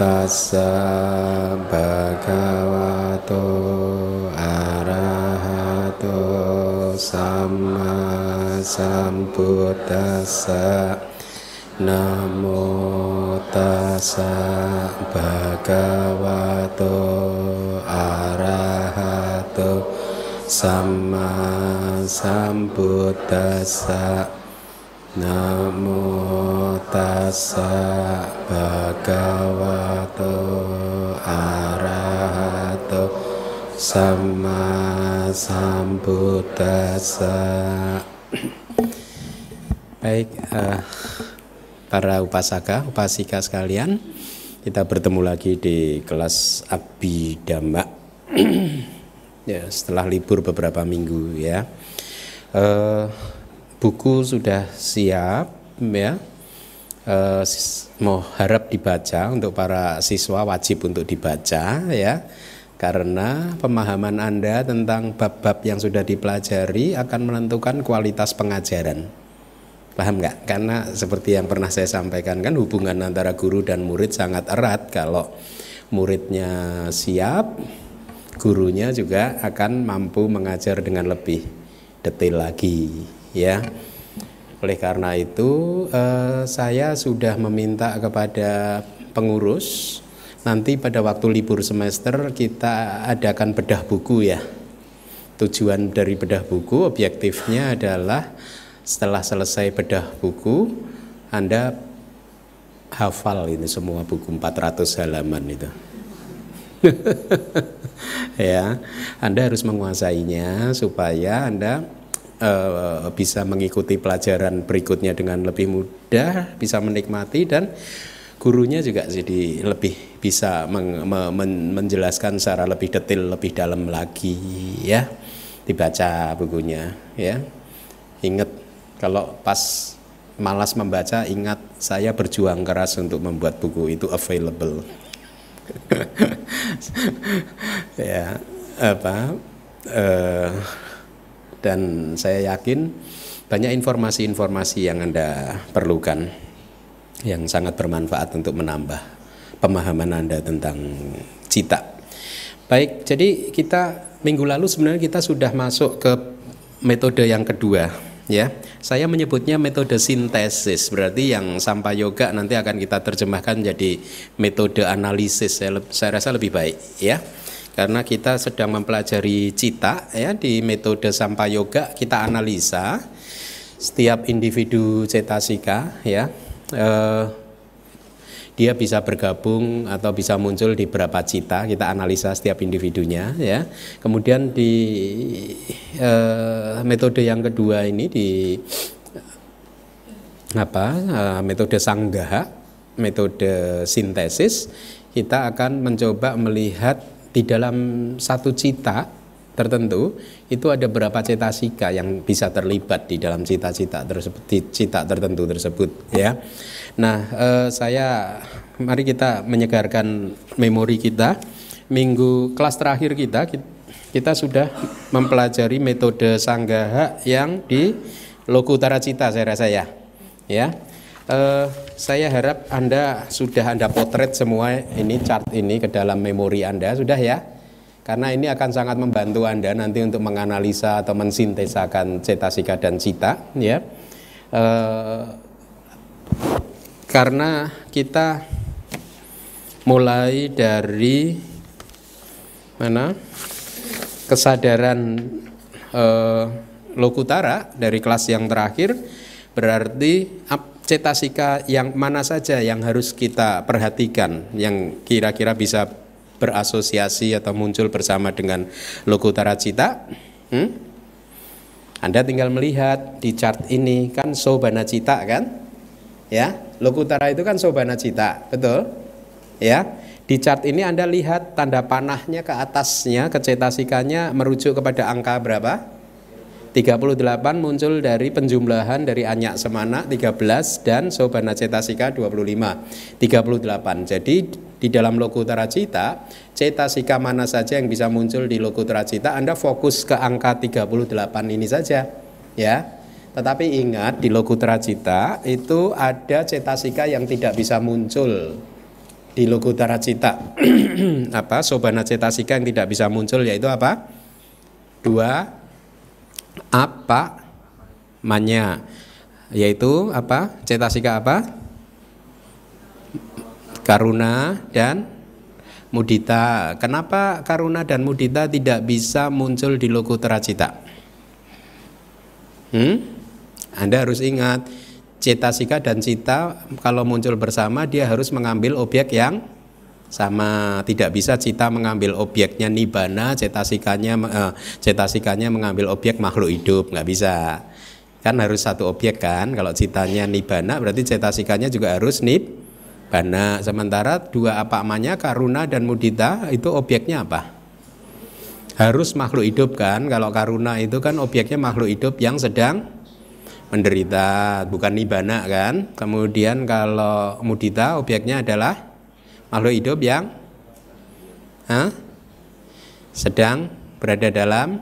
tassa bhagavato arahato samma sambuddhassa Namo tassa bhagavato arahato samma sambuddhassa Namo tassa bhagavato arahato samma sambuddhassa Baik, uh, para upasaka, upasika sekalian, kita bertemu lagi di kelas Abhidhamma. ya, setelah libur beberapa minggu ya. Uh, buku sudah siap ya. Mau harap dibaca untuk para siswa wajib untuk dibaca ya. Karena pemahaman Anda tentang bab-bab yang sudah dipelajari akan menentukan kualitas pengajaran Paham nggak? Karena seperti yang pernah saya sampaikan kan hubungan antara guru dan murid sangat erat. Kalau muridnya siap, gurunya juga akan mampu mengajar dengan lebih detail lagi, ya. Oleh karena itu, eh, saya sudah meminta kepada pengurus nanti pada waktu libur semester kita adakan bedah buku ya. Tujuan dari bedah buku objektifnya adalah setelah selesai bedah buku Anda hafal ini semua buku 400 halaman itu ya Anda harus menguasainya supaya Anda uh, bisa mengikuti pelajaran berikutnya dengan lebih mudah bisa menikmati dan gurunya juga jadi lebih bisa men, men, menjelaskan secara lebih detail lebih dalam lagi ya dibaca bukunya ya ingat kalau pas malas membaca, ingat saya berjuang keras untuk membuat buku itu available. ya, apa? Uh, dan saya yakin banyak informasi-informasi yang Anda perlukan yang sangat bermanfaat untuk menambah pemahaman Anda tentang cita. Baik, jadi kita minggu lalu sebenarnya kita sudah masuk ke metode yang kedua ya. Saya menyebutnya metode sintesis, berarti yang sampah yoga nanti akan kita terjemahkan jadi metode analisis. Saya, saya rasa lebih baik ya. Karena kita sedang mempelajari cita ya di metode sampah yoga kita analisa setiap individu cetasika ya. Eh, dia bisa bergabung atau bisa muncul di berapa cita kita analisa setiap individunya ya kemudian di uh, metode yang kedua ini di apa uh, metode sanggaha metode sintesis kita akan mencoba melihat di dalam satu cita tertentu itu ada berapa cetasika yang bisa terlibat di dalam cita-cita tersebut cita tertentu tersebut ya Nah, eh, saya mari kita menyegarkan memori kita. Minggu kelas terakhir kita kita sudah mempelajari metode sanggaha yang di Lokutara Cita saya rasa ya. Ya. Eh, saya harap Anda sudah Anda potret semua ini chart ini ke dalam memori Anda sudah ya. Karena ini akan sangat membantu Anda nanti untuk menganalisa atau mensintesakan cetasika dan cita ya. Eh, karena kita mulai dari mana kesadaran eh, lokutara dari kelas yang terakhir berarti cetasika yang mana saja yang harus kita perhatikan yang kira-kira bisa berasosiasi atau muncul bersama dengan lokutara cita hmm? Anda tinggal melihat di chart ini kan sobana cita kan ya Lokutara itu kan sobana cita, betul? Ya. Di chart ini Anda lihat tanda panahnya ke atasnya, kecetasikanya merujuk kepada angka berapa? 38 muncul dari penjumlahan dari Anyak Semana 13 dan Sobana Cetasika 25 38 jadi di dalam Lokutara Cita Cetasika mana saja yang bisa muncul di Lokutara Cita Anda fokus ke angka 38 ini saja ya. Tetapi ingat di Lokutra Cita itu ada cetasika yang tidak bisa muncul di Lokutara Cita apa? Sobana cetasika yang tidak bisa muncul yaitu apa? Dua apa manya? Yaitu apa? Cetasika apa? Karuna dan mudita. Kenapa karuna dan mudita tidak bisa muncul di Lokutara Cita hmm? Anda harus ingat cetasika dan cita kalau muncul bersama dia harus mengambil objek yang sama tidak bisa cita mengambil objeknya nibana cetasikanya uh, cetasikanya mengambil objek makhluk hidup. Nggak bisa. Kan harus satu objek kan? Kalau citanya nibana berarti cetasikanya juga harus nibana sementara dua apa apamanya karuna dan mudita itu objeknya apa? Harus makhluk hidup kan? Kalau karuna itu kan objeknya makhluk hidup yang sedang menderita bukan nibana kan? Kemudian kalau mudita objeknya adalah makhluk hidup yang huh, sedang berada dalam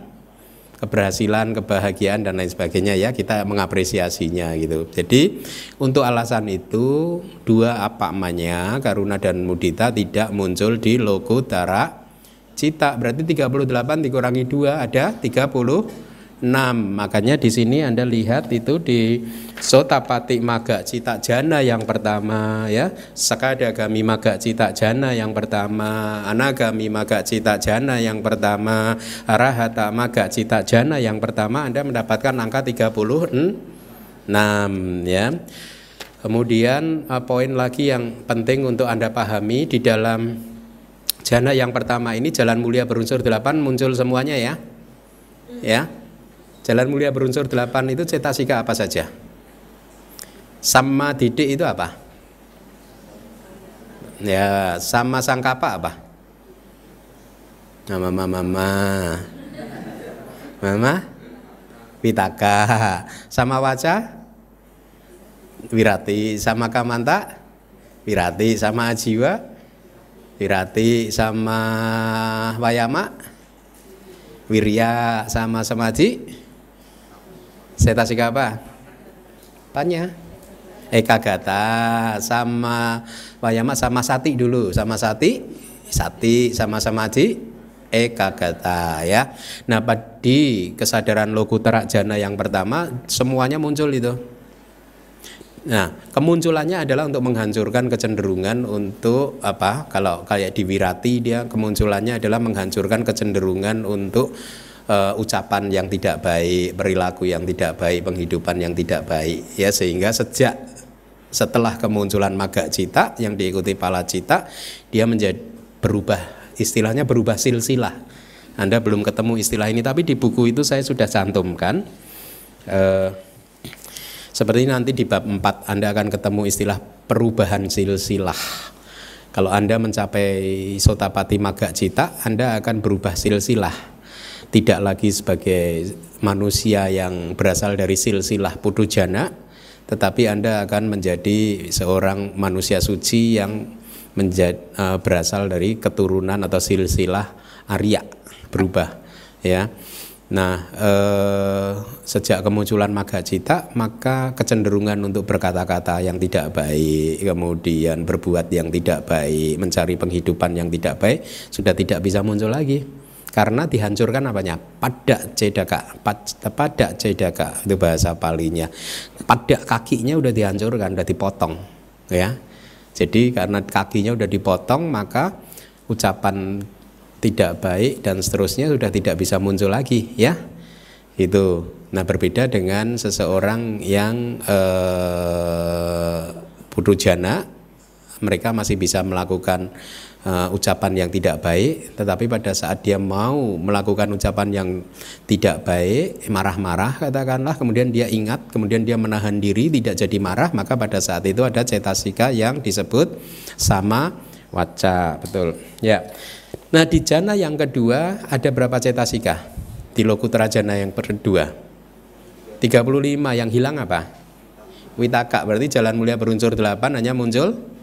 keberhasilan, kebahagiaan dan lain sebagainya ya kita mengapresiasinya gitu. Jadi untuk alasan itu dua apa namanya karuna dan mudita tidak muncul di logo tara cita berarti 38 dikurangi dua ada 30 6. Makanya di sini Anda lihat itu di Sotapati Maga Cita Jana yang pertama ya, Sakadagami Maga Cita Jana yang pertama, Anagami Maga Cita Jana yang pertama, Arahata Maga Cita Jana yang pertama Anda mendapatkan angka 36 ya. Kemudian eh, poin lagi yang penting untuk Anda pahami di dalam jana yang pertama ini jalan mulia berunsur delapan muncul semuanya ya. Ya. Jalan mulia berunsur delapan itu cetasika apa saja? Sama didik itu apa? Ya, sama sangkapa apa? Mama mama mama. Mama Pitaka. Sama waca? Wirati. Sama kamanta? Wirati. Sama ajiwa? Wirati. Sama wayama? Wirya sama samadhi? Cetasika apa? Tanya. Eka Gata sama Wayama sama Sati dulu, sama Sati, Sati sama Samadhi, Eka Gata ya. Nah, di kesadaran Lokutara Jana yang pertama semuanya muncul itu. Nah, kemunculannya adalah untuk menghancurkan kecenderungan untuk apa? Kalau kayak di Wirati dia kemunculannya adalah menghancurkan kecenderungan untuk uh, ucapan yang tidak baik, perilaku yang tidak baik, penghidupan yang tidak baik ya. Sehingga sejak setelah kemunculan maga cita yang diikuti pala cita dia menjadi berubah istilahnya berubah silsilah. Anda belum ketemu istilah ini tapi di buku itu saya sudah cantumkan. Uh, seperti nanti di bab 4 Anda akan ketemu istilah perubahan silsilah. Kalau Anda mencapai sotapati maga cita Anda akan berubah silsilah tidak lagi sebagai manusia yang berasal dari silsilah pudujana tetapi Anda akan menjadi seorang manusia suci yang menjadi, uh, berasal dari keturunan atau silsilah Arya berubah ya. Nah, eh, sejak kemunculan maga cita, maka kecenderungan untuk berkata-kata yang tidak baik, kemudian berbuat yang tidak baik, mencari penghidupan yang tidak baik, sudah tidak bisa muncul lagi karena dihancurkan apanya? Pada cedaka pada cedaka itu bahasa palinya. Pada kakinya udah dihancurkan udah dipotong ya. Jadi karena kakinya udah dipotong maka ucapan tidak baik dan seterusnya sudah tidak bisa muncul lagi ya. Itu. Nah berbeda dengan seseorang yang eh, jana mereka masih bisa melakukan uh, ucapan yang tidak baik, tetapi pada saat dia mau melakukan ucapan yang tidak baik, marah-marah katakanlah, kemudian dia ingat, kemudian dia menahan diri, tidak jadi marah, maka pada saat itu ada cetasika yang disebut sama waca, betul. Ya. Nah di jana yang kedua ada berapa cetasika? Di lokutra jana yang kedua 35 yang hilang apa? Witaka berarti jalan mulia berunsur 8 hanya muncul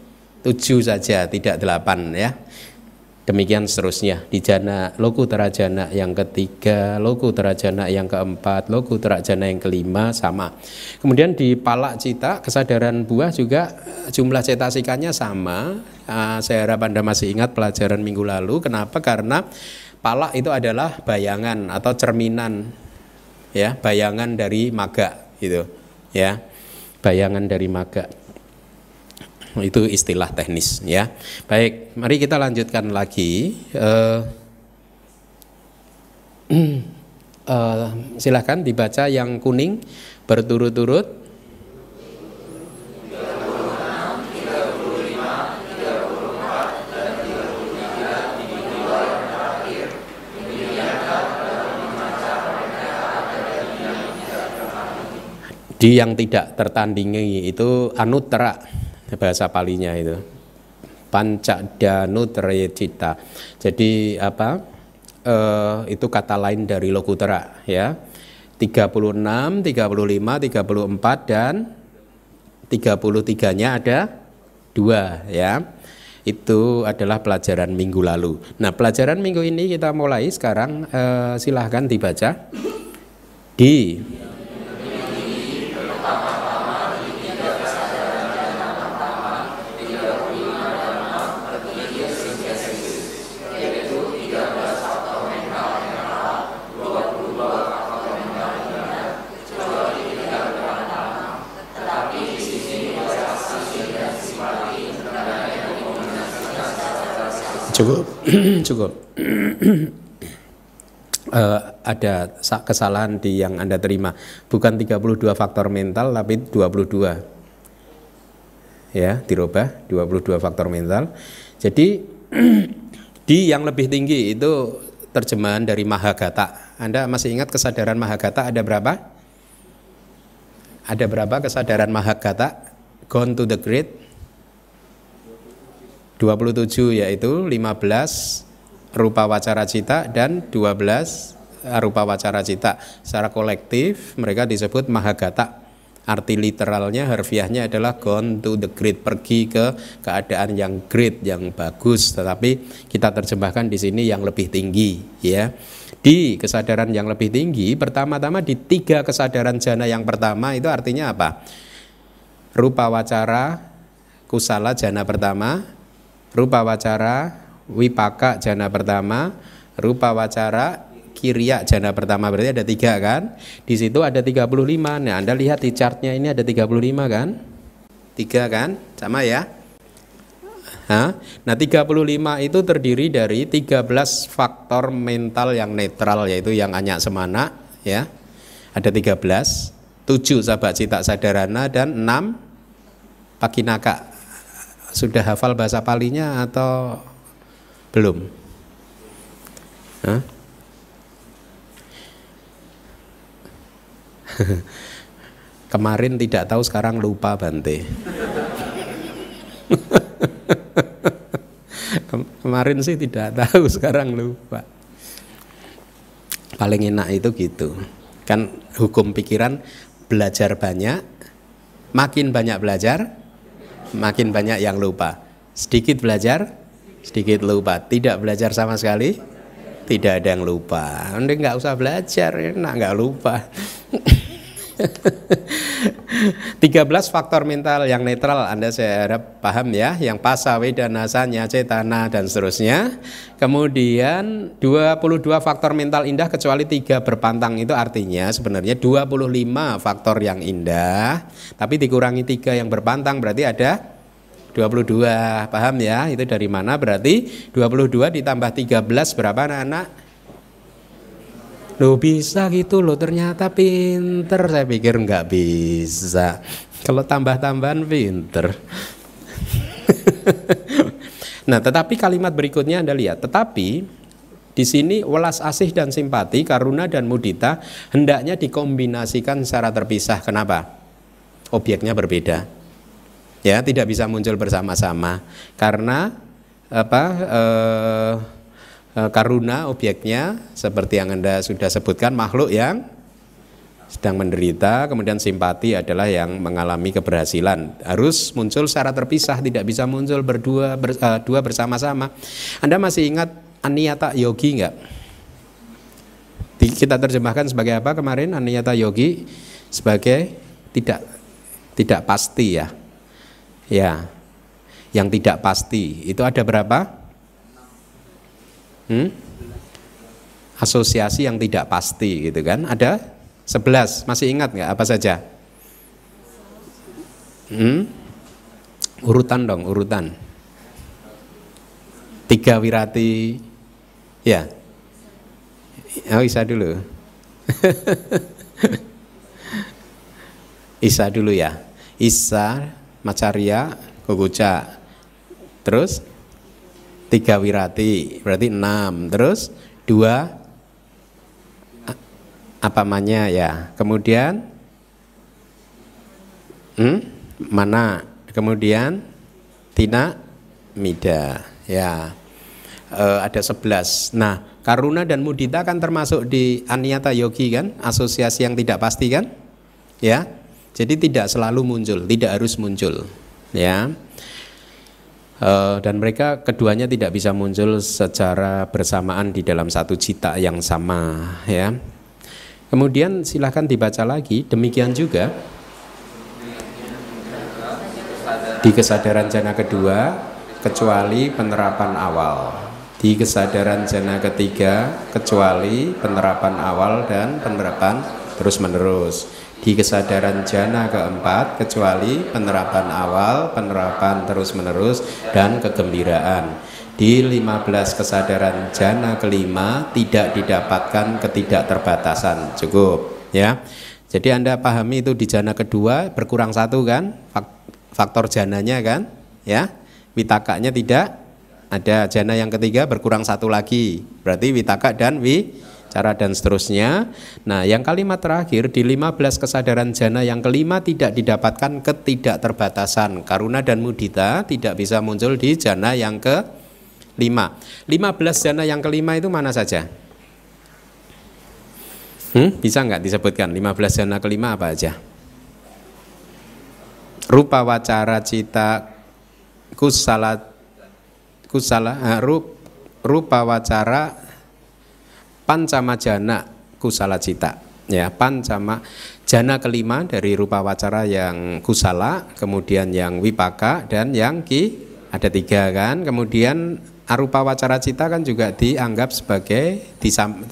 tujuh saja, tidak delapan ya. Demikian seterusnya di jana loku terajana yang ketiga, loku terajana yang keempat, loku terajana yang kelima sama. Kemudian di palak cita kesadaran buah juga eh, jumlah cetasikanya sama. Uh, saya harap anda masih ingat pelajaran minggu lalu. Kenapa? Karena palak itu adalah bayangan atau cerminan, ya bayangan dari maga gitu, ya bayangan dari maga itu istilah teknis ya. Baik, mari kita lanjutkan lagi. Uh, uh, silahkan dibaca yang kuning berturut-turut. Di yang tidak tertandingi itu anutra bahasa palinya itu cita. Jadi apa? Eh, itu kata lain dari lokutera ya. 36, 35, 34 dan 33-nya ada dua ya. Itu adalah pelajaran minggu lalu. Nah, pelajaran minggu ini kita mulai sekarang eh, silahkan dibaca di Cukup, uh, ada kesalahan di yang Anda terima. Bukan 32 faktor mental tapi 22. Ya, dirubah 22 faktor mental. Jadi di yang lebih tinggi itu terjemahan dari Mahagata. Anda masih ingat kesadaran Mahagata ada berapa? Ada berapa kesadaran Mahagata? Gone to the great 27 yaitu 15 rupa wacara cita dan 12 rupa wacara cita. Secara kolektif mereka disebut mahagata. Arti literalnya harfiahnya adalah gone to the great, pergi ke keadaan yang great, yang bagus. Tetapi kita terjemahkan di sini yang lebih tinggi, ya. Di kesadaran yang lebih tinggi, pertama-tama di tiga kesadaran jana yang pertama itu artinya apa? Rupa wacara, kusala jana pertama, rupa wacara wipaka jana pertama. Rupa wacara kiriya jana pertama. Berarti ada tiga kan? Di situ ada 35 nah anda lihat di chartnya ini ada 35 kan? Tiga kan? Sama ya? Hah? Nah 35 itu terdiri dari 13 faktor mental yang netral yaitu yang anyak semana ya. Ada 13 7 sahabat cita sadarana dan 6 pakinaka sudah hafal bahasa palinya atau belum? Kemarin tidak tahu sekarang lupa Bante. Kemarin sih tidak tahu sekarang lupa. Paling enak itu gitu. Kan hukum pikiran belajar banyak, makin banyak belajar, makin banyak yang lupa. Sedikit belajar, sedikit lupa. Tidak belajar sama sekali, tidak ada yang lupa. Anda nggak usah belajar, enak nggak lupa. 13 faktor mental yang netral Anda saya harap paham ya. Yang pasa, wedana, sanya, cetana dan seterusnya. Kemudian 22 faktor mental indah kecuali tiga berpantang itu artinya sebenarnya 25 faktor yang indah. Tapi dikurangi tiga yang berpantang berarti ada 22 Paham ya? Itu dari mana? Berarti 22 ditambah 13 berapa anak-anak Loh bisa gitu loh ternyata pinter Saya pikir nggak bisa Kalau tambah-tambahan pinter Nah tetapi kalimat berikutnya Anda lihat Tetapi di sini welas asih dan simpati, karuna dan mudita hendaknya dikombinasikan secara terpisah. Kenapa? Objeknya berbeda. Ya, tidak bisa muncul bersama-sama karena apa? Eh, karuna objeknya seperti yang Anda sudah sebutkan makhluk yang sedang menderita, kemudian simpati adalah yang mengalami keberhasilan. Harus muncul secara terpisah, tidak bisa muncul berdua ber, uh, dua bersama-sama. Anda masih ingat Aniyata Yogi enggak? Kita terjemahkan sebagai apa kemarin Aniyata Yogi sebagai tidak tidak pasti ya. Ya. Yang tidak pasti itu ada berapa? Hmm? Asosiasi yang tidak pasti gitu kan? Ada 11 masih ingat nggak apa saja? Hmm? Urutan dong, urutan. Tiga wirati, ya. Oh Isa dulu. Isa dulu ya. Isa, Macarya, Gogoja. Terus tiga wirati, berarti enam. Terus dua apa namanya ya. Kemudian hmm, mana? Kemudian tina mida ya. E, ada 11. Nah, karuna dan mudita kan termasuk di aniyata yogi kan, asosiasi yang tidak pasti kan? Ya. Jadi tidak selalu muncul, tidak harus muncul. Ya. Uh, dan mereka keduanya tidak bisa muncul secara bersamaan di dalam satu cita yang sama ya Kemudian silahkan dibaca lagi, demikian juga di kesadaran jana kedua kecuali penerapan awal. Di kesadaran jana ketiga kecuali penerapan awal dan penerapan terus-menerus. Di kesadaran jana keempat kecuali penerapan awal, penerapan terus-menerus dan kegembiraan. Di 15 kesadaran jana kelima tidak didapatkan ketidakterbatasan. Cukup ya. Jadi anda pahami itu di jana kedua berkurang satu kan faktor jananya kan ya. Witakanya tidak ada. Jana yang ketiga berkurang satu lagi. Berarti witaka dan wi cara dan seterusnya nah yang kalimat terakhir di 15 kesadaran jana yang kelima tidak didapatkan ketidakterbatasan karuna dan mudita tidak bisa muncul di jana yang ke lima. Lima belas jana yang kelima itu mana saja? Hmm, bisa nggak disebutkan lima belas jana kelima apa aja? Rupa wacara cita kusala kusala uh, rup, rupa wacara pancama jana kusala cita. Ya pancama jana kelima dari rupa wacara yang kusala kemudian yang wipaka dan yang ki ada tiga kan. Kemudian arupa wacara cita kan juga dianggap sebagai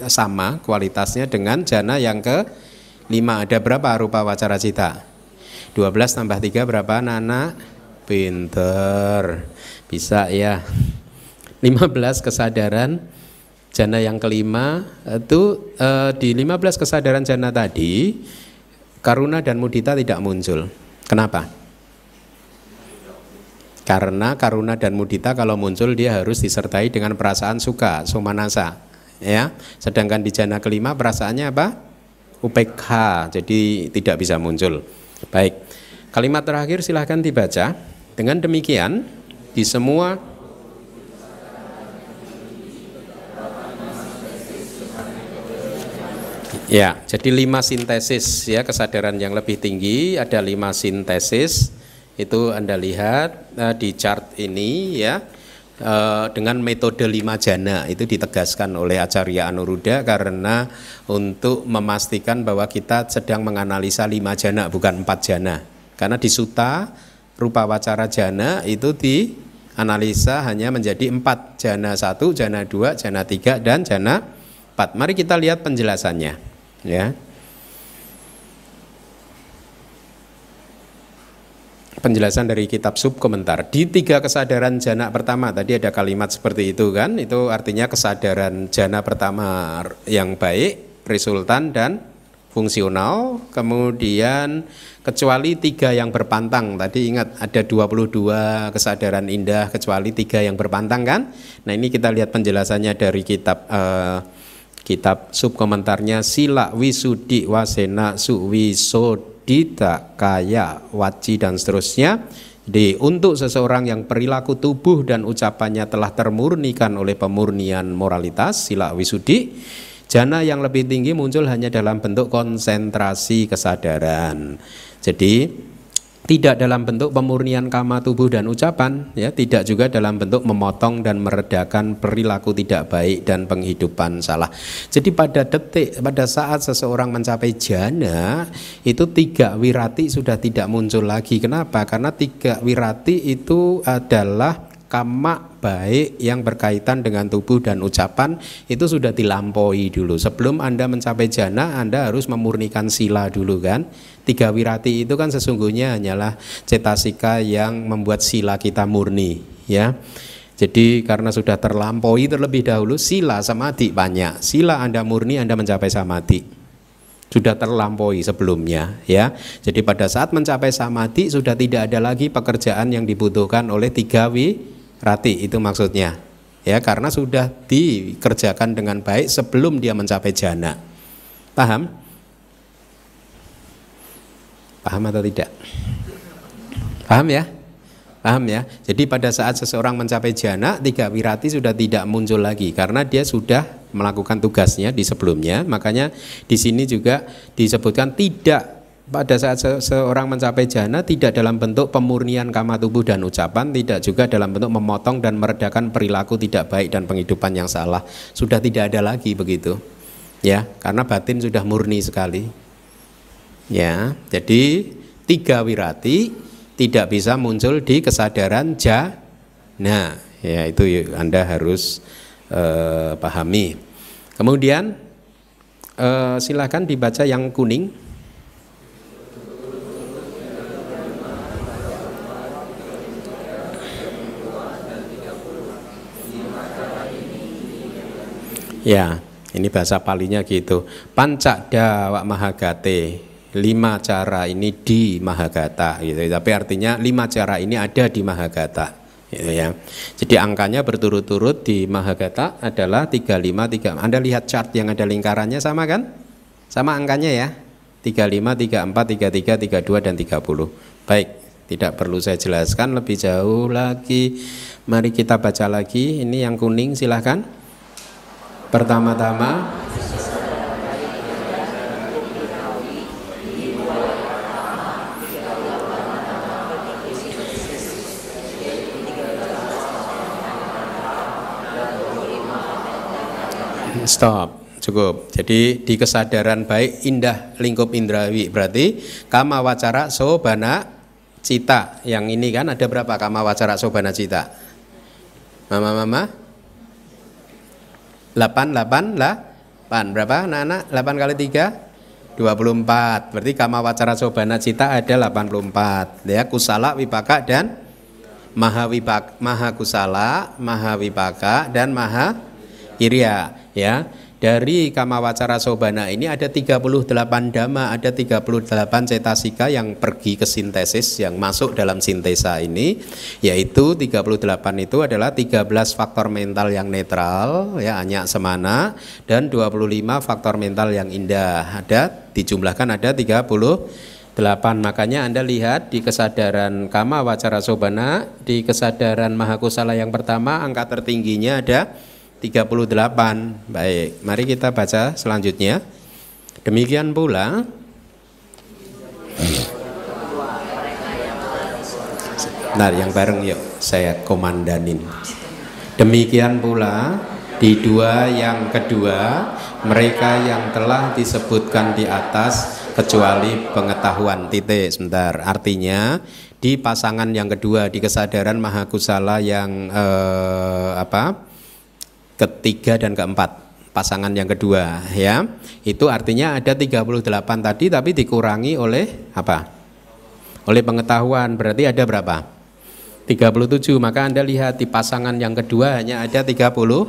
sama kualitasnya dengan jana yang ke lima. Ada berapa arupa wacara cita? 12 tambah 3 berapa Nana? Pinter. Bisa ya. 15 kesadaran jana yang kelima itu eh, di 15 kesadaran jana tadi karuna dan mudita tidak muncul kenapa karena karuna dan mudita kalau muncul dia harus disertai dengan perasaan suka, somanasa. Ya. Sedangkan di jana kelima perasaannya apa? UPK. Jadi tidak bisa muncul. Baik. Kalimat terakhir silahkan dibaca. Dengan demikian di semua Ya, jadi lima sintesis ya kesadaran yang lebih tinggi ada lima sintesis. Itu Anda lihat uh, di chart ini ya. Uh, dengan metode lima jana itu ditegaskan oleh Acarya Anuruddha karena untuk memastikan bahwa kita sedang menganalisa lima jana bukan empat jana. Karena di suta rupa wacara jana itu dianalisa hanya menjadi empat. Jana satu, jana dua, jana tiga dan jana empat. Mari kita lihat penjelasannya ya. penjelasan dari kitab sub komentar. Di tiga kesadaran jana pertama tadi ada kalimat seperti itu kan, itu artinya kesadaran jana pertama yang baik, resultan dan fungsional, kemudian kecuali tiga yang berpantang. Tadi ingat ada 22 kesadaran indah kecuali tiga yang berpantang kan? Nah, ini kita lihat penjelasannya dari kitab uh, kitab sub komentarnya Sila Wisudi Wasena Suwisod dita, kaya, waci dan seterusnya. Jadi untuk seseorang yang perilaku tubuh dan ucapannya telah termurnikan oleh pemurnian moralitas sila wisudi, Jana yang lebih tinggi muncul hanya dalam bentuk konsentrasi kesadaran. Jadi tidak dalam bentuk pemurnian kama tubuh dan ucapan ya tidak juga dalam bentuk memotong dan meredakan perilaku tidak baik dan penghidupan salah jadi pada detik pada saat seseorang mencapai jana itu tiga wirati sudah tidak muncul lagi kenapa karena tiga wirati itu adalah kama baik yang berkaitan dengan tubuh dan ucapan itu sudah dilampaui dulu. Sebelum Anda mencapai jana, Anda harus memurnikan sila dulu kan. Tiga wirati itu kan sesungguhnya hanyalah cetasika yang membuat sila kita murni, ya. Jadi karena sudah terlampaui terlebih dahulu sila samadhi banyak. Sila Anda murni Anda mencapai samadhi sudah terlampaui sebelumnya ya. Jadi pada saat mencapai samadhi sudah tidak ada lagi pekerjaan yang dibutuhkan oleh tiga wi rati itu maksudnya ya karena sudah dikerjakan dengan baik sebelum dia mencapai jana paham paham atau tidak paham ya paham ya jadi pada saat seseorang mencapai jana tiga wirati sudah tidak muncul lagi karena dia sudah melakukan tugasnya di sebelumnya makanya di sini juga disebutkan tidak pada saat seorang mencapai jana tidak dalam bentuk pemurnian kama tubuh dan ucapan, tidak juga dalam bentuk memotong dan meredakan perilaku tidak baik dan penghidupan yang salah. Sudah tidak ada lagi begitu. Ya, karena batin sudah murni sekali. Ya, jadi tiga wirati tidak bisa muncul di kesadaran jana. Ya, itu Anda harus uh, pahami. Kemudian uh, silakan dibaca yang kuning. Ya, ini bahasa palinya gitu. Pancakda wak mahagate. Lima cara ini di mahagata gitu. Tapi artinya lima cara ini ada di mahagata. Gitu ya. Jadi angkanya berturut-turut di mahagata adalah 35 3. Anda lihat chart yang ada lingkarannya sama kan? Sama angkanya ya. 35 34 33 32 dan 30. Baik, tidak perlu saya jelaskan lebih jauh lagi. Mari kita baca lagi. Ini yang kuning silahkan. Pertama-tama Stop, cukup. Jadi di kesadaran baik indah lingkup indrawi. Berarti kama wacara sobana cita. Yang ini kan ada berapa? Kama wacara sobana cita? Mama-mama? 8 8 lah. 8 berapa anak-anak? 8 kali 3 24 berarti kama wacara sobana cita ada 84 ya kusala wipaka dan maha wipaka maha kusala maha wipaka dan maha irya ya dari kama wacara sobana ini ada 38 dhamma, ada 38 cetasika yang pergi ke sintesis yang masuk dalam sintesa ini yaitu 38 itu adalah 13 faktor mental yang netral ya hanya semana dan 25 faktor mental yang indah. Ada dijumlahkan ada 38 makanya Anda lihat di kesadaran kama wacara sobana di kesadaran mahakusala yang pertama angka tertingginya ada 38. Baik, mari kita baca selanjutnya. Demikian pula Nah, yang bareng yuk saya komandanin. Demikian pula di dua yang kedua mereka yang telah disebutkan di atas kecuali pengetahuan titik sebentar artinya di pasangan yang kedua di kesadaran mahakusala yang eh, apa ketiga dan keempat pasangan yang kedua ya. Itu artinya ada 38 tadi tapi dikurangi oleh apa? Oleh pengetahuan. Berarti ada berapa? 37 maka anda lihat di pasangan yang kedua hanya ada 37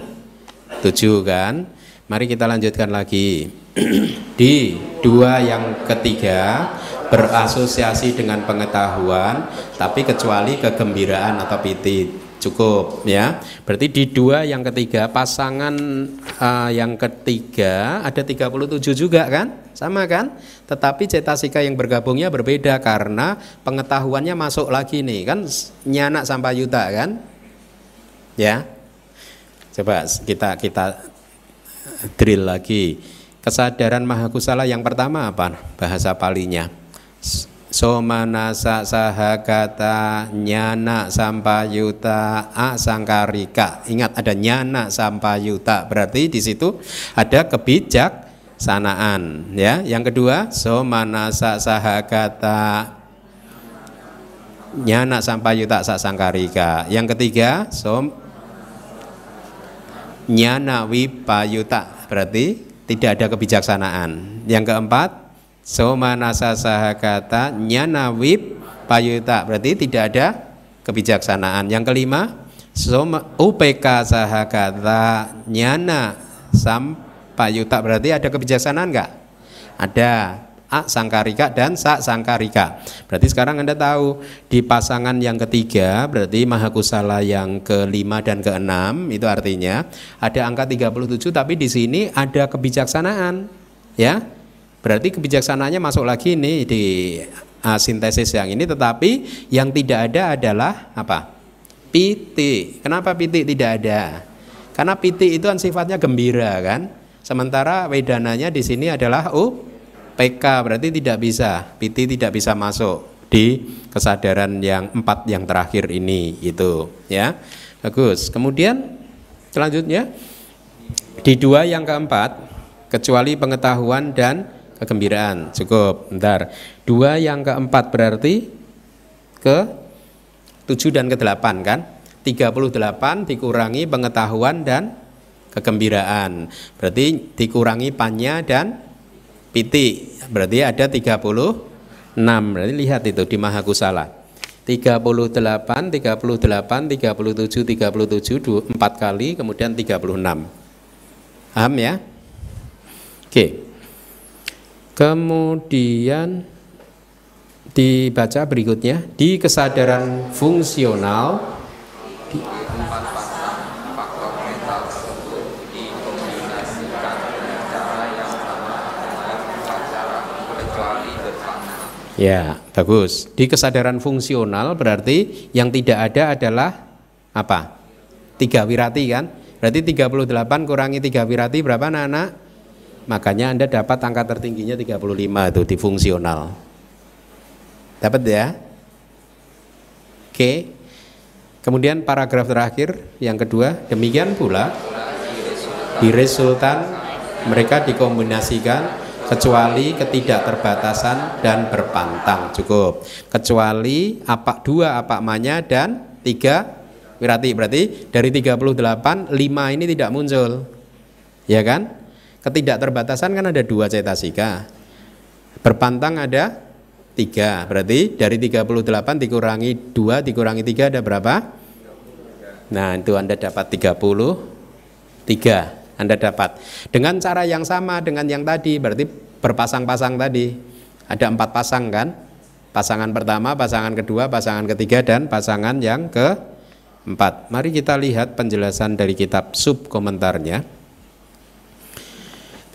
kan? Mari kita lanjutkan lagi. Di dua yang ketiga berasosiasi dengan pengetahuan tapi kecuali kegembiraan atau piti cukup ya. Berarti di dua yang ketiga pasangan uh, yang ketiga ada 37 juga kan? Sama kan? Tetapi cetasika yang bergabungnya berbeda karena pengetahuannya masuk lagi nih kan nyanak sampai yuta kan? Ya. Coba kita kita drill lagi. Kesadaran mahakusala yang pertama apa? Bahasa palinya. Somanasa sahagata nyana sampayuta asangkarika. Ingat ada nyana sampayuta. Berarti di situ ada kebijaksanaan ya. Yang kedua somanasa sahagata nyana sampayuta sangkarika. Yang ketiga som nyana wipayuta. Berarti tidak ada kebijaksanaan. Yang keempat, somanasa sahakata nyanawib payuta, berarti tidak ada kebijaksanaan. Yang kelima, soma UPK sahakata nyana sampayuta, berarti ada kebijaksanaan enggak? Ada A sangkarika dan sa sangkarika. Berarti sekarang Anda tahu di pasangan yang ketiga berarti mahakusala yang kelima dan keenam itu artinya ada angka 37 tapi di sini ada kebijaksanaan ya. Berarti kebijaksanaannya masuk lagi nih di uh, sintesis yang ini tetapi yang tidak ada adalah apa? Piti. Kenapa piti tidak ada? Karena piti itu kan sifatnya gembira kan. Sementara wedananya di sini adalah u PK berarti tidak bisa, PT tidak bisa masuk di kesadaran yang empat yang terakhir ini itu ya bagus kemudian selanjutnya di dua yang keempat kecuali pengetahuan dan kegembiraan. Cukup bentar. Dua yang keempat berarti ke tujuh dan ke delapan kan? 38 dikurangi pengetahuan dan kegembiraan. Berarti dikurangi panya dan piti berarti ada 36 berarti lihat itu di Mahakusala 38 38 37 37 4 kali kemudian 36 paham ya? Oke kemudian dibaca berikutnya di kesadaran fungsional di, Ya, bagus. Di kesadaran fungsional berarti yang tidak ada adalah apa? Tiga wirati kan? Berarti 38 kurangi tiga wirati berapa anak-anak? Makanya Anda dapat angka tertingginya 35 itu di fungsional. Dapat ya? Oke. Kemudian paragraf terakhir yang kedua, demikian pula di resultan mereka dikombinasikan kecuali ketidakterbatasan dan berpantang cukup kecuali apa dua apa manya dan tiga wirati berarti dari 38 lima ini tidak muncul ya kan ketidakterbatasan kan ada dua cetasika berpantang ada tiga berarti dari 38 dikurangi dua dikurangi tiga ada berapa nah itu anda dapat 33 anda dapat. Dengan cara yang sama dengan yang tadi, berarti berpasang-pasang tadi. Ada empat pasang kan? Pasangan pertama, pasangan kedua, pasangan ketiga, dan pasangan yang keempat. Mari kita lihat penjelasan dari kitab sub komentarnya.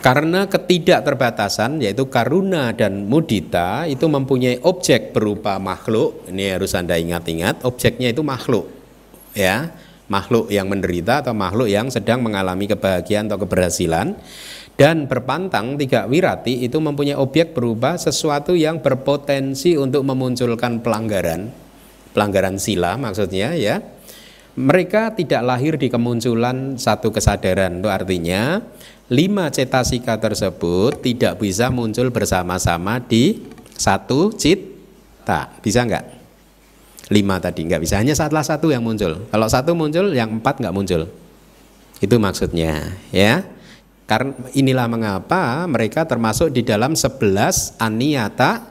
Karena ketidakterbatasan yaitu karuna dan mudita itu mempunyai objek berupa makhluk. Ini harus Anda ingat-ingat, objeknya itu makhluk. Ya makhluk yang menderita atau makhluk yang sedang mengalami kebahagiaan atau keberhasilan dan berpantang tiga wirati itu mempunyai objek berupa sesuatu yang berpotensi untuk memunculkan pelanggaran pelanggaran sila maksudnya ya mereka tidak lahir di kemunculan satu kesadaran itu artinya lima cetasika tersebut tidak bisa muncul bersama-sama di satu cita. Bisa enggak lima tadi nggak bisa. Hanya salah satu yang muncul. Kalau satu muncul yang empat nggak muncul. Itu maksudnya ya. Karena inilah mengapa mereka termasuk di dalam sebelas aniata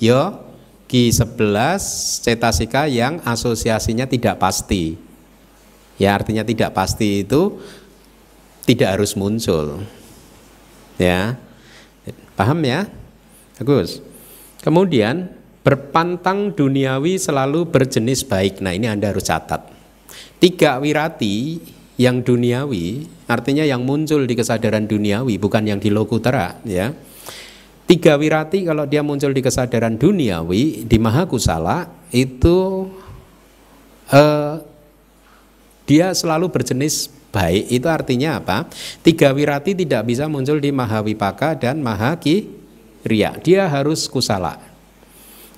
yo ki sebelas cetasika yang asosiasinya tidak pasti ya artinya tidak pasti itu tidak harus muncul ya paham ya bagus kemudian Berpantang duniawi selalu berjenis baik. Nah ini Anda harus catat. Tiga wirati yang duniawi, artinya yang muncul di kesadaran duniawi, bukan yang di lokutera. Ya. Tiga wirati kalau dia muncul di kesadaran duniawi, di mahakusala, itu eh, dia selalu berjenis baik itu artinya apa? Tiga wirati tidak bisa muncul di Mahawipaka dan Mahakiriya. Dia harus kusala.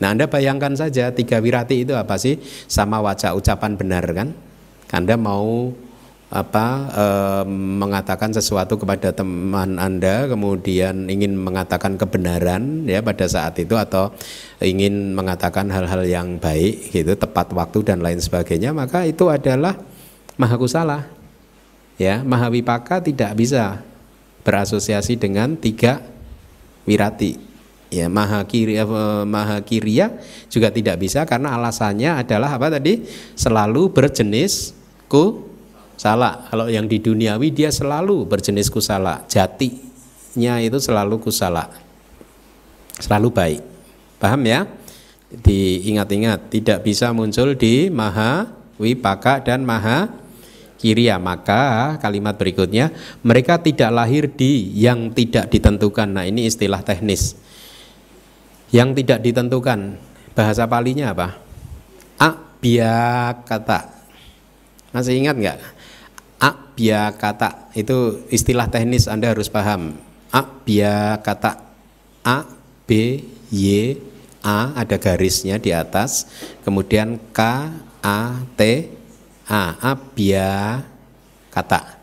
Nah Anda bayangkan saja tiga wirati itu apa sih? Sama wajah ucapan benar kan? Anda mau apa e, mengatakan sesuatu kepada teman Anda kemudian ingin mengatakan kebenaran ya pada saat itu atau ingin mengatakan hal-hal yang baik gitu tepat waktu dan lain sebagainya maka itu adalah mahakusala ya. Mahawipaka tidak bisa berasosiasi dengan tiga wirati ya. Mahakiri eh, mahakiriya juga tidak bisa karena alasannya adalah apa tadi? Selalu berjenis ku salah. Kalau yang di duniawi dia selalu berjenis kusala, jatinya itu selalu kusala. Selalu baik. Paham ya? Diingat-ingat, tidak bisa muncul di maha wipaka dan maha kiriya. Maka kalimat berikutnya, mereka tidak lahir di yang tidak ditentukan. Nah, ini istilah teknis. Yang tidak ditentukan. Bahasa palinya apa? kata. Masih ingat nggak? Abya kata itu istilah teknis Anda harus paham. Abya kata A B Y A ada garisnya di atas, kemudian K A T A abya kata.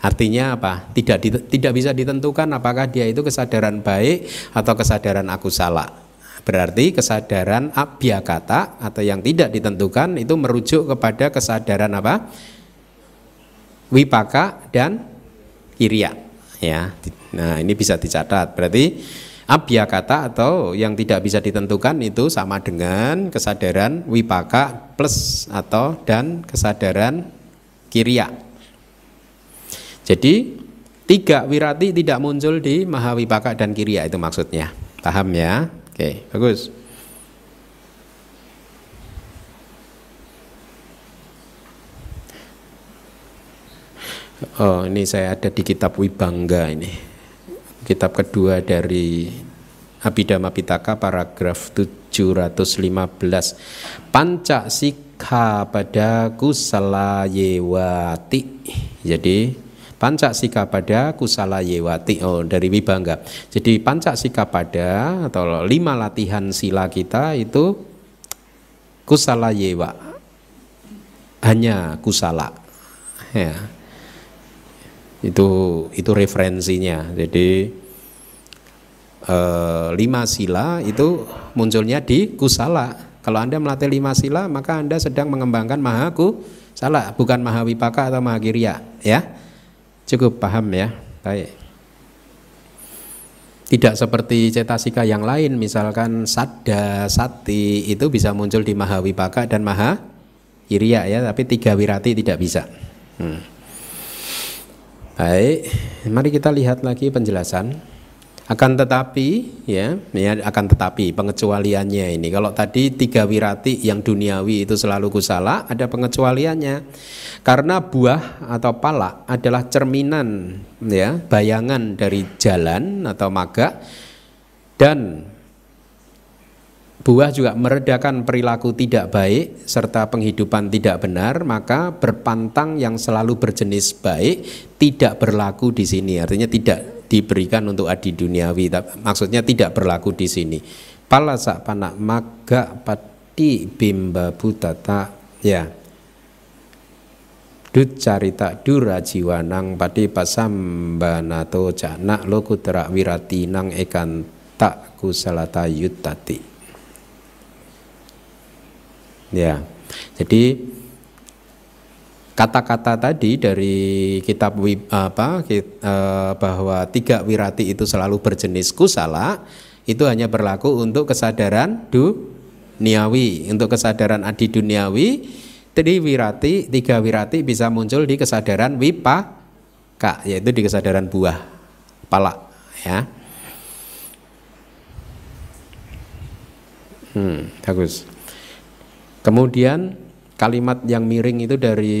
Artinya apa? Tidak tidak bisa ditentukan apakah dia itu kesadaran baik atau kesadaran aku salah. Berarti kesadaran abya kata atau yang tidak ditentukan itu merujuk kepada kesadaran apa? Wipaka dan kiriya ya nah ini bisa dicatat. Berarti abya kata atau yang tidak bisa ditentukan itu sama dengan kesadaran wipaka plus atau dan kesadaran kiriya jadi tiga wirati tidak muncul di mahawipaka dan kiriya itu maksudnya. Paham ya? Oke bagus Oh, ini saya ada di kitab Wibangga ini. Kitab kedua dari Abhidhamma Pitaka paragraf 715. Panca sikha pada kusala yewati. Jadi panca sika pada kusala yewati oh dari Wibangga. Jadi panca sika pada atau lima latihan sila kita itu kusala yewa hanya kusala ya itu itu referensinya. Jadi e, lima sila itu munculnya di kusala. Kalau anda melatih lima sila maka anda sedang mengembangkan mahaku salah bukan mahawipaka atau mahakirya ya. Cukup paham ya. Baik. Tidak seperti cetasika yang lain misalkan sada sati itu bisa muncul di mahawipaka dan maha ya. Tapi tiga wirati tidak bisa. Hmm. Baik, mari kita lihat lagi penjelasan. Akan tetapi, ya, ya akan tetapi pengecualiannya ini. Kalau tadi tiga wirati yang duniawi itu selalu kusala, ada pengecualiannya. Karena buah atau pala adalah cerminan, ya, bayangan dari jalan atau maga dan buah juga meredakan perilaku tidak baik serta penghidupan tidak benar, maka berpantang yang selalu berjenis baik tidak berlaku di sini. Artinya tidak diberikan untuk adi duniawi. Maksudnya tidak berlaku di sini. Pala sak panak maga pati bimba butata ya. Dut carita dura jiwanang pati pasambanato jana lokutera wirati nang ekan tak kusalata yutati. Ya. Jadi kata-kata tadi dari kitab apa eh, bahwa tiga wirati itu selalu berjenis kusala itu hanya berlaku untuk kesadaran duniawi. Untuk kesadaran adi duniawi wirati tiga wirati bisa muncul di kesadaran wipaka yaitu di kesadaran buah pala ya. Hmm bagus Kemudian kalimat yang miring itu dari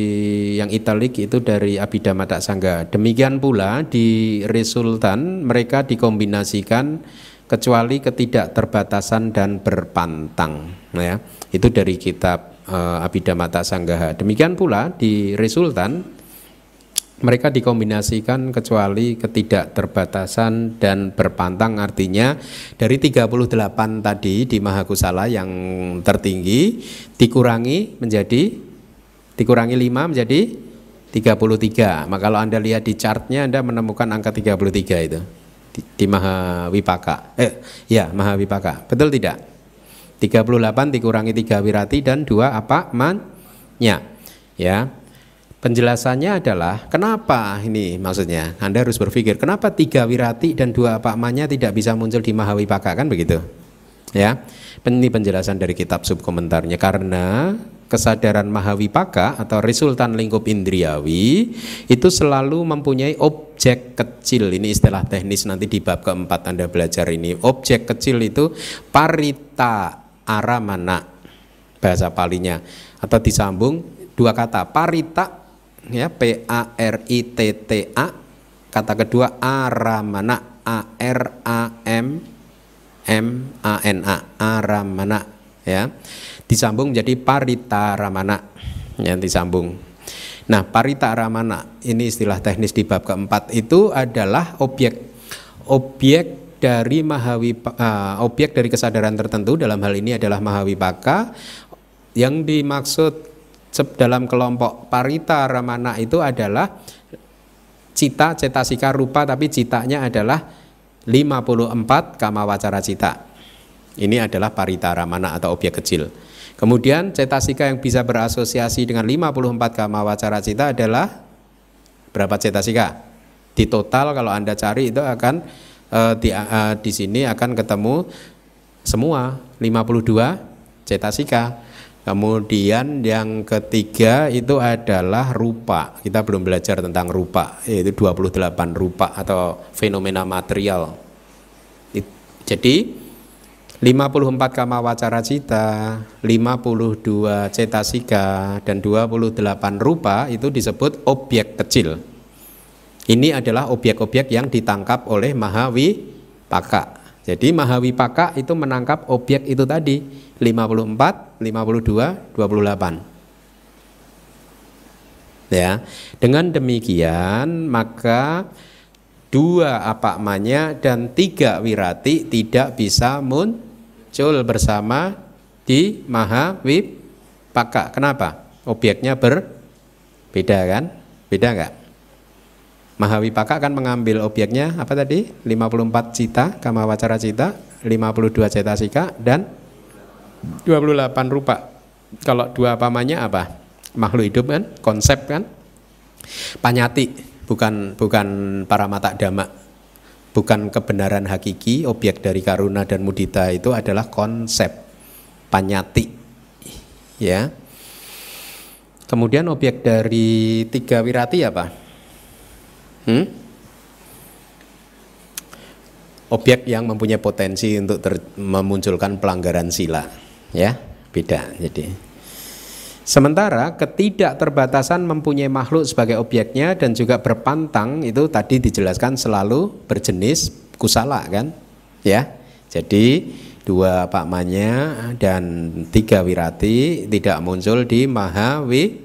yang italik itu dari Abhidhamma Sangga. Demikian pula di resultan mereka dikombinasikan kecuali ketidakterbatasan dan berpantang. Ya, itu dari kitab uh, Abhidhamma Sangga. Demikian pula di resultan mereka dikombinasikan kecuali ketidakterbatasan dan berpantang artinya dari 38 tadi di Mahakusala yang tertinggi dikurangi menjadi dikurangi 5 menjadi 33. Maka kalau Anda lihat di chartnya Anda menemukan angka 33 itu di, di Mahawipaka. Eh ya Mahawipaka. Betul tidak? 38 dikurangi 3 wirati dan 2 apa? Man-nya. Ya. Penjelasannya adalah kenapa ini maksudnya? Anda harus berpikir kenapa tiga wirati dan dua pakmanya tidak bisa muncul di Mahawipaka kan begitu? Ya? Ini penjelasan dari kitab subkomentarnya. Karena kesadaran Mahawipaka atau resultan lingkup indriawi itu selalu mempunyai objek kecil. Ini istilah teknis nanti di bab keempat Anda belajar ini. Objek kecil itu parita aramana bahasa palinya. Atau disambung dua kata parita ya P A R I T T A kata kedua aramana A R A M M A N A aramana ya. Disambung menjadi parita ramana yang disambung. Nah parita ramana ini istilah teknis di bab keempat itu adalah objek objek dari mahawi uh, objek dari kesadaran tertentu dalam hal ini adalah mahawipaka yang dimaksud dalam kelompok parita ramana itu adalah cita cetasika rupa tapi citanya adalah 54 kama wacara cita. Ini adalah parita ramana atau objek kecil. Kemudian cetasika yang bisa berasosiasi dengan 54 kama wacara cita adalah berapa cetasika? Di total kalau Anda cari itu akan uh, di, uh, di sini akan ketemu semua 52 cetasika. Kemudian yang ketiga itu adalah rupa. Kita belum belajar tentang rupa, yaitu 28 rupa atau fenomena material. Jadi 54 kama wacara cita, 52 cetasika dan 28 rupa itu disebut objek kecil. Ini adalah objek-objek yang ditangkap oleh Mahawi Paka. Jadi Mahawipaka itu menangkap objek itu tadi 54, 52, 28. Ya. Dengan demikian maka dua apakmanya dan tiga wirati tidak bisa muncul bersama di Mahawipaka. Kenapa? Objeknya berbeda kan? Beda enggak? Mahawipaka akan mengambil objeknya apa tadi? 54 cita, kama wacara cita, 52 cetasika dan 28 rupa. Kalau dua pamannya apa? Makhluk hidup kan, konsep kan? Panyati, bukan bukan para mata dhamma. Bukan kebenaran hakiki, objek dari karuna dan mudita itu adalah konsep panyati. Ya. Kemudian objek dari tiga wirati apa? Hmm? Objek yang mempunyai potensi untuk ter, memunculkan pelanggaran sila, ya beda. Jadi, sementara ketidakterbatasan mempunyai makhluk sebagai objeknya dan juga berpantang itu tadi dijelaskan selalu berjenis kusala kan, ya. Jadi dua pakmanya dan tiga wirati tidak muncul di Mahawipaka.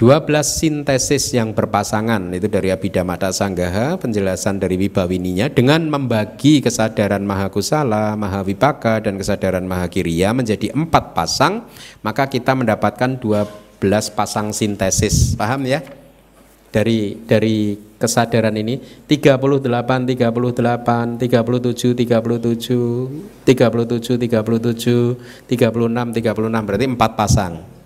12 sintesis yang berpasangan itu dari Abhidhamata Sanggaha penjelasan dari Wibawininya dengan membagi kesadaran Mahakusala, Mahawipaka dan kesadaran Mahakiriya menjadi empat pasang maka kita mendapatkan 12 pasang sintesis. Paham ya? Dari dari kesadaran ini 38 38 37 37 37 37 36 36 berarti empat pasang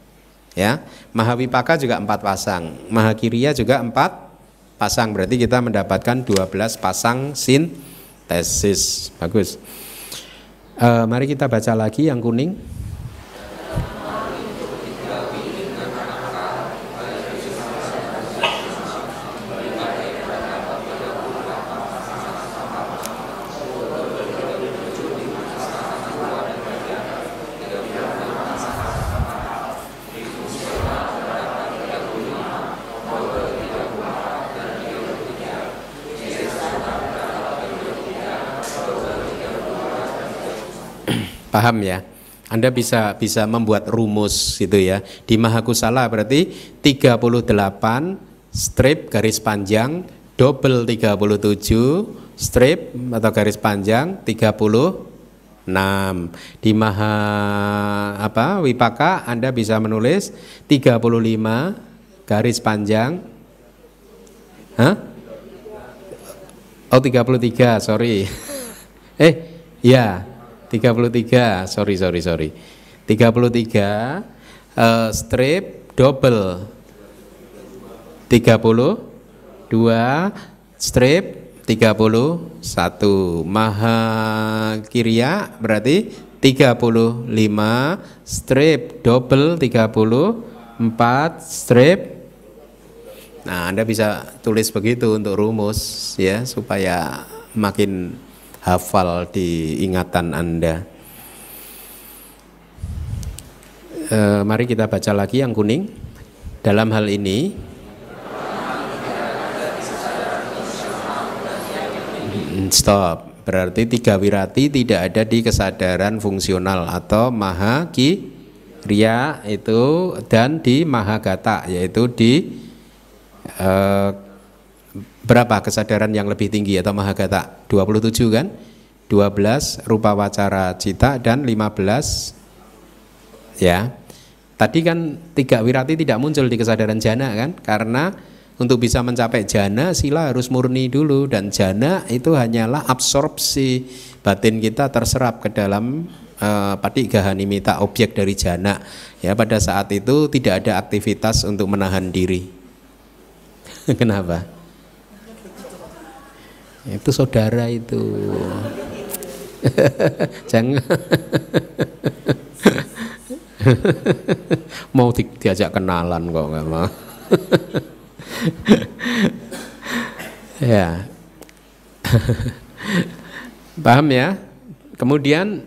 ya. Mahawipaka juga empat pasang. Mahakiriya juga empat pasang. Berarti kita mendapatkan 12 pasang sintesis. Bagus. E, mari kita baca lagi yang kuning Paham ya? Anda bisa bisa membuat rumus gitu ya. Di Mahakusala berarti 38 strip garis panjang double 37 strip atau garis panjang 36. Di Maha apa Wipaka Anda bisa menulis 35 garis panjang Hah? Oh 33, sorry. eh, ya 33, sorry sorry sorry. 33 uh, strip double. 32 strip 31 maha kirya berarti 35 strip double 34 strip. Nah, Anda bisa tulis begitu untuk rumus ya supaya makin hafal di ingatan Anda. E, mari kita baca lagi yang kuning. Dalam hal ini hmm, Stop. Berarti tiga wirati tidak ada di kesadaran fungsional atau maha ki ria itu dan di mahagata yaitu di eh, berapa kesadaran yang lebih tinggi atau mahagata? 27 kan? 12 rupa wacara cita dan 15 ya. Tadi kan tiga wirati tidak muncul di kesadaran jana kan? Karena untuk bisa mencapai jana sila harus murni dulu dan jana itu hanyalah absorpsi batin kita terserap ke dalam uh, pati gahanimita objek dari jana. Ya pada saat itu tidak ada aktivitas untuk menahan diri. Kenapa? Itu saudara itu. Jangan mau di, diajak kenalan kok nggak mau. ya. Paham ya? Kemudian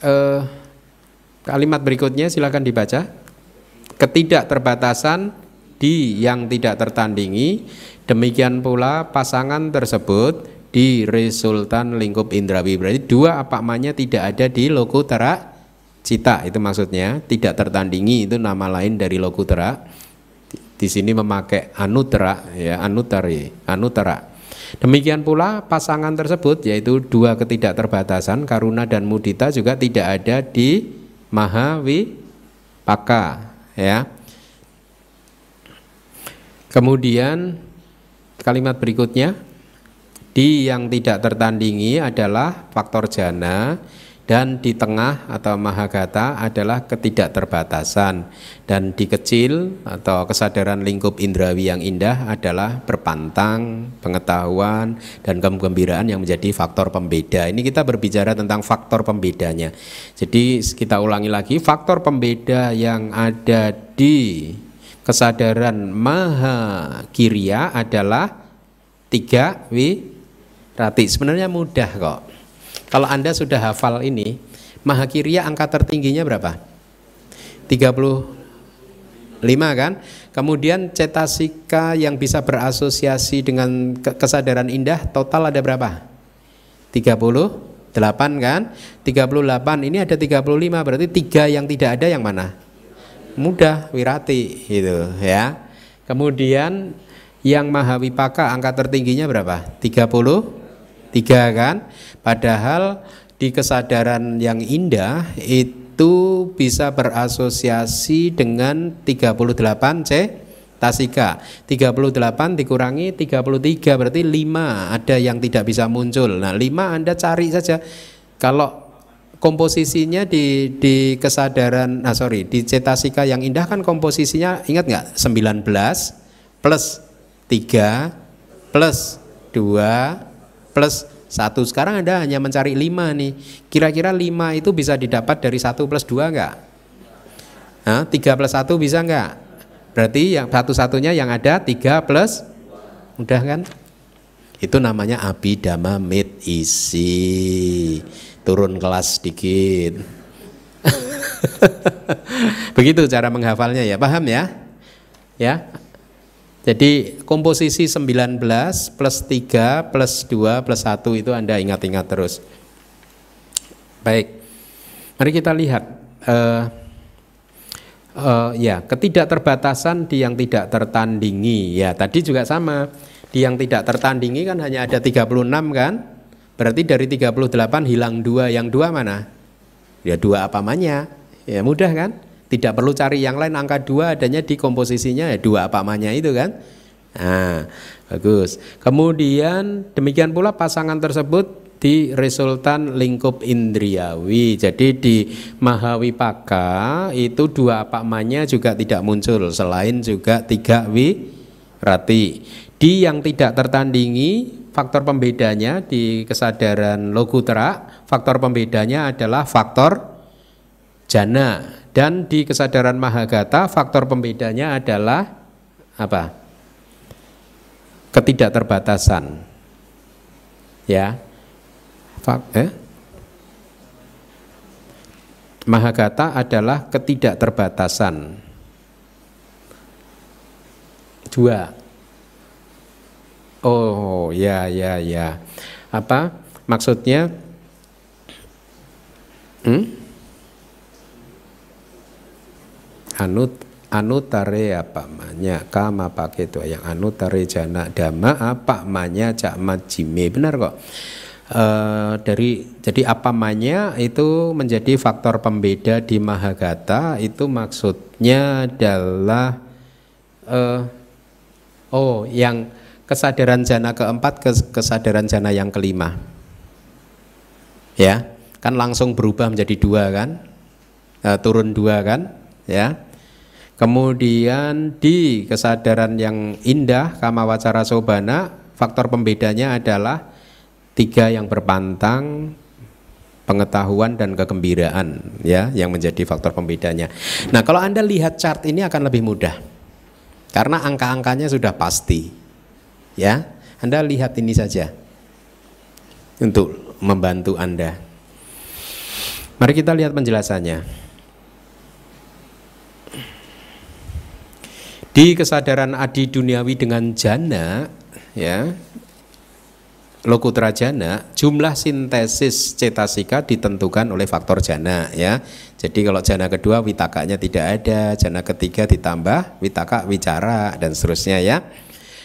eh, kalimat berikutnya silakan dibaca. Ketidakterbatasan di yang tidak tertandingi, demikian pula pasangan tersebut di resultan lingkup indrawi. Berarti dua apa apakmanya tidak ada di lokutera cita itu maksudnya tidak tertandingi itu nama lain dari lokutera. Di sini memakai anutera ya anutari anutera. Demikian pula pasangan tersebut yaitu dua ketidakterbatasan karuna dan mudita juga tidak ada di mahawi paka ya. Kemudian kalimat berikutnya di yang tidak tertandingi adalah faktor jana dan di tengah atau mahagata adalah ketidakterbatasan dan di kecil atau kesadaran lingkup indrawi yang indah adalah berpantang, pengetahuan dan kegembiraan yang menjadi faktor pembeda. Ini kita berbicara tentang faktor pembedanya. Jadi kita ulangi lagi faktor pembeda yang ada di kesadaran maha adalah tiga wirati. Sebenarnya mudah kok. Kalau Anda sudah hafal ini, maha angka tertingginya berapa? 35 kan? Kemudian cetasika yang bisa berasosiasi dengan kesadaran indah total ada berapa? 38 kan? 38 ini ada 35 berarti tiga yang tidak ada yang mana? Mudah wirati gitu ya. Kemudian yang mahawipaka angka tertingginya berapa? 33 kan? Padahal di kesadaran yang indah itu bisa berasosiasi dengan 38 C tasika 38 dikurangi 33 berarti 5 ada yang tidak bisa muncul nah 5 Anda cari saja kalau komposisinya di di kesadaran nah sorry di cetasika yang indah kan komposisinya ingat nggak 19 plus 3 plus 2 plus satu sekarang Anda hanya mencari 5 nih kira-kira 5 itu bisa didapat dari 1 plus 2 enggak? Nah, 3 plus 1 bisa enggak? Berarti yang satu-satunya yang ada 3 plus udah kan? Itu namanya abidama isi turun kelas sedikit. Begitu cara menghafalnya ya, paham ya? Ya. Jadi komposisi 19 plus 3 plus 2 plus 1 itu Anda ingat-ingat terus. Baik. Mari kita lihat uh, uh, ya ketidakterbatasan di yang tidak tertandingi. Ya, tadi juga sama. Di yang tidak tertandingi kan hanya ada 36 kan? Berarti dari 38 hilang dua. Yang dua mana? Ya dua apa apamanya. Ya mudah kan? Tidak perlu cari yang lain angka dua adanya di komposisinya ya dua apa apamanya itu kan? Nah, bagus. Kemudian demikian pula pasangan tersebut di resultan lingkup indriawi. Jadi di Mahawipaka itu dua pakmanya juga tidak muncul selain juga tiga wirati. Di yang tidak tertandingi faktor pembedanya di kesadaran logutra, faktor pembedanya adalah faktor jana dan di kesadaran mahagata faktor pembedanya adalah apa? ketidakterbatasan. Ya. Fak, eh? Mahagata adalah ketidakterbatasan. Dua. Oh, ya, ya, ya. Apa maksudnya? Hmm? Anut anutare apa manya kama pakai itu yang anutare jana dama apa manya cak majime benar kok Uh, dari jadi apa apamanya itu menjadi faktor pembeda di Mahagata itu maksudnya adalah uh, oh yang kesadaran jana keempat ke kesadaran jana yang kelima ya kan langsung berubah menjadi dua kan uh, turun dua kan ya kemudian di kesadaran yang indah kama wacara sobana faktor pembedanya adalah tiga yang berpantang pengetahuan dan kegembiraan ya yang menjadi faktor pembedanya. Nah, kalau Anda lihat chart ini akan lebih mudah. Karena angka-angkanya sudah pasti. Ya. Anda lihat ini saja. Untuk membantu Anda. Mari kita lihat penjelasannya. Di kesadaran adi duniawi dengan jana ya Lokutra jana, jumlah sintesis cetasika ditentukan oleh faktor jana ya. Jadi kalau jana kedua witakanya tidak ada, jana ketiga ditambah witaka wicara dan seterusnya ya.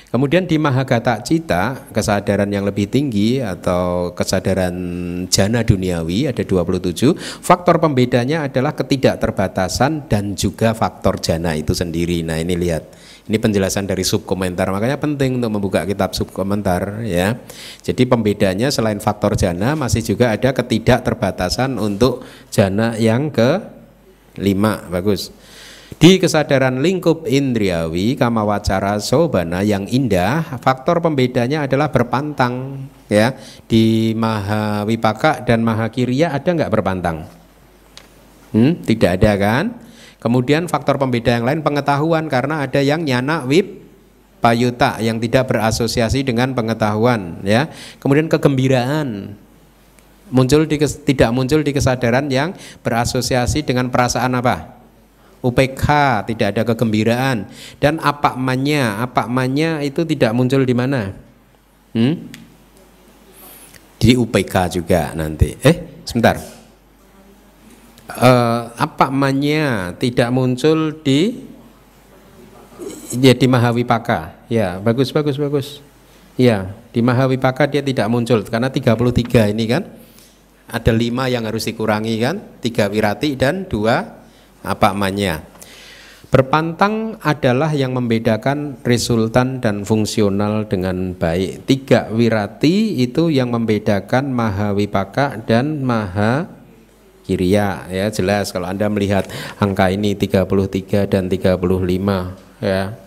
Kemudian di mahagata cita, kesadaran yang lebih tinggi atau kesadaran jana duniawi ada 27. Faktor pembedanya adalah ketidakterbatasan dan juga faktor jana itu sendiri. Nah, ini lihat. Ini penjelasan dari subkomentar, makanya penting untuk membuka kitab subkomentar ya. Jadi pembedanya selain faktor jana masih juga ada ketidakterbatasan untuk jana yang ke lima, bagus. Di kesadaran lingkup indriawi kama wacara sobana yang indah, faktor pembedanya adalah berpantang ya. Di maha wipaka dan maha kiriya ada nggak berpantang? Hmm, tidak ada kan? Kemudian faktor pembeda yang lain pengetahuan karena ada yang nyana wip payuta yang tidak berasosiasi dengan pengetahuan ya. Kemudian kegembiraan muncul di tidak muncul di kesadaran yang berasosiasi dengan perasaan apa? UPK tidak ada kegembiraan dan apa manya itu tidak muncul di mana? Hmm? Di UPK juga nanti. Eh, sebentar uh, apa namanya tidak muncul di ya di Mahawipaka. Ya, bagus bagus bagus. Ya, di Mahawipaka dia tidak muncul karena 33 ini kan ada lima yang harus dikurangi kan, tiga wirati dan dua apa namanya. Berpantang adalah yang membedakan resultan dan fungsional dengan baik. Tiga wirati itu yang membedakan mahawipaka dan maha Kiria ya jelas kalau Anda melihat angka ini 33 dan 35 ya.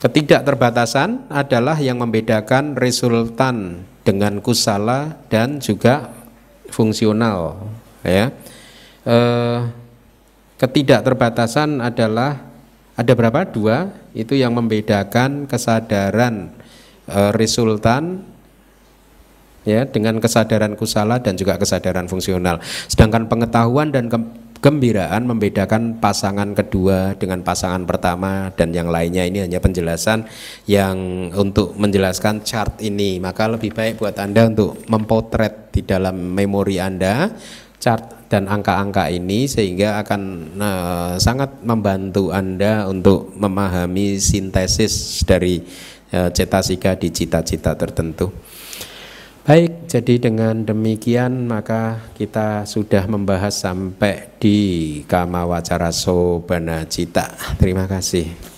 Ketidakterbatasan adalah yang membedakan resultan dengan kusala dan juga fungsional ya. Eh, ketidakterbatasan adalah ada berapa? Dua, itu yang membedakan kesadaran eh, resultan ya dengan kesadaran kusala dan juga kesadaran fungsional. Sedangkan pengetahuan dan ke kegembiraan membedakan pasangan kedua dengan pasangan pertama dan yang lainnya ini hanya penjelasan yang untuk menjelaskan chart ini maka lebih baik buat Anda untuk mempotret di dalam memori Anda chart dan angka-angka ini sehingga akan uh, sangat membantu Anda untuk memahami sintesis dari uh, cetasika di cita-cita tertentu. Baik, jadi dengan demikian maka kita sudah membahas sampai di Kama Wacara Sobana Cita. Terima kasih.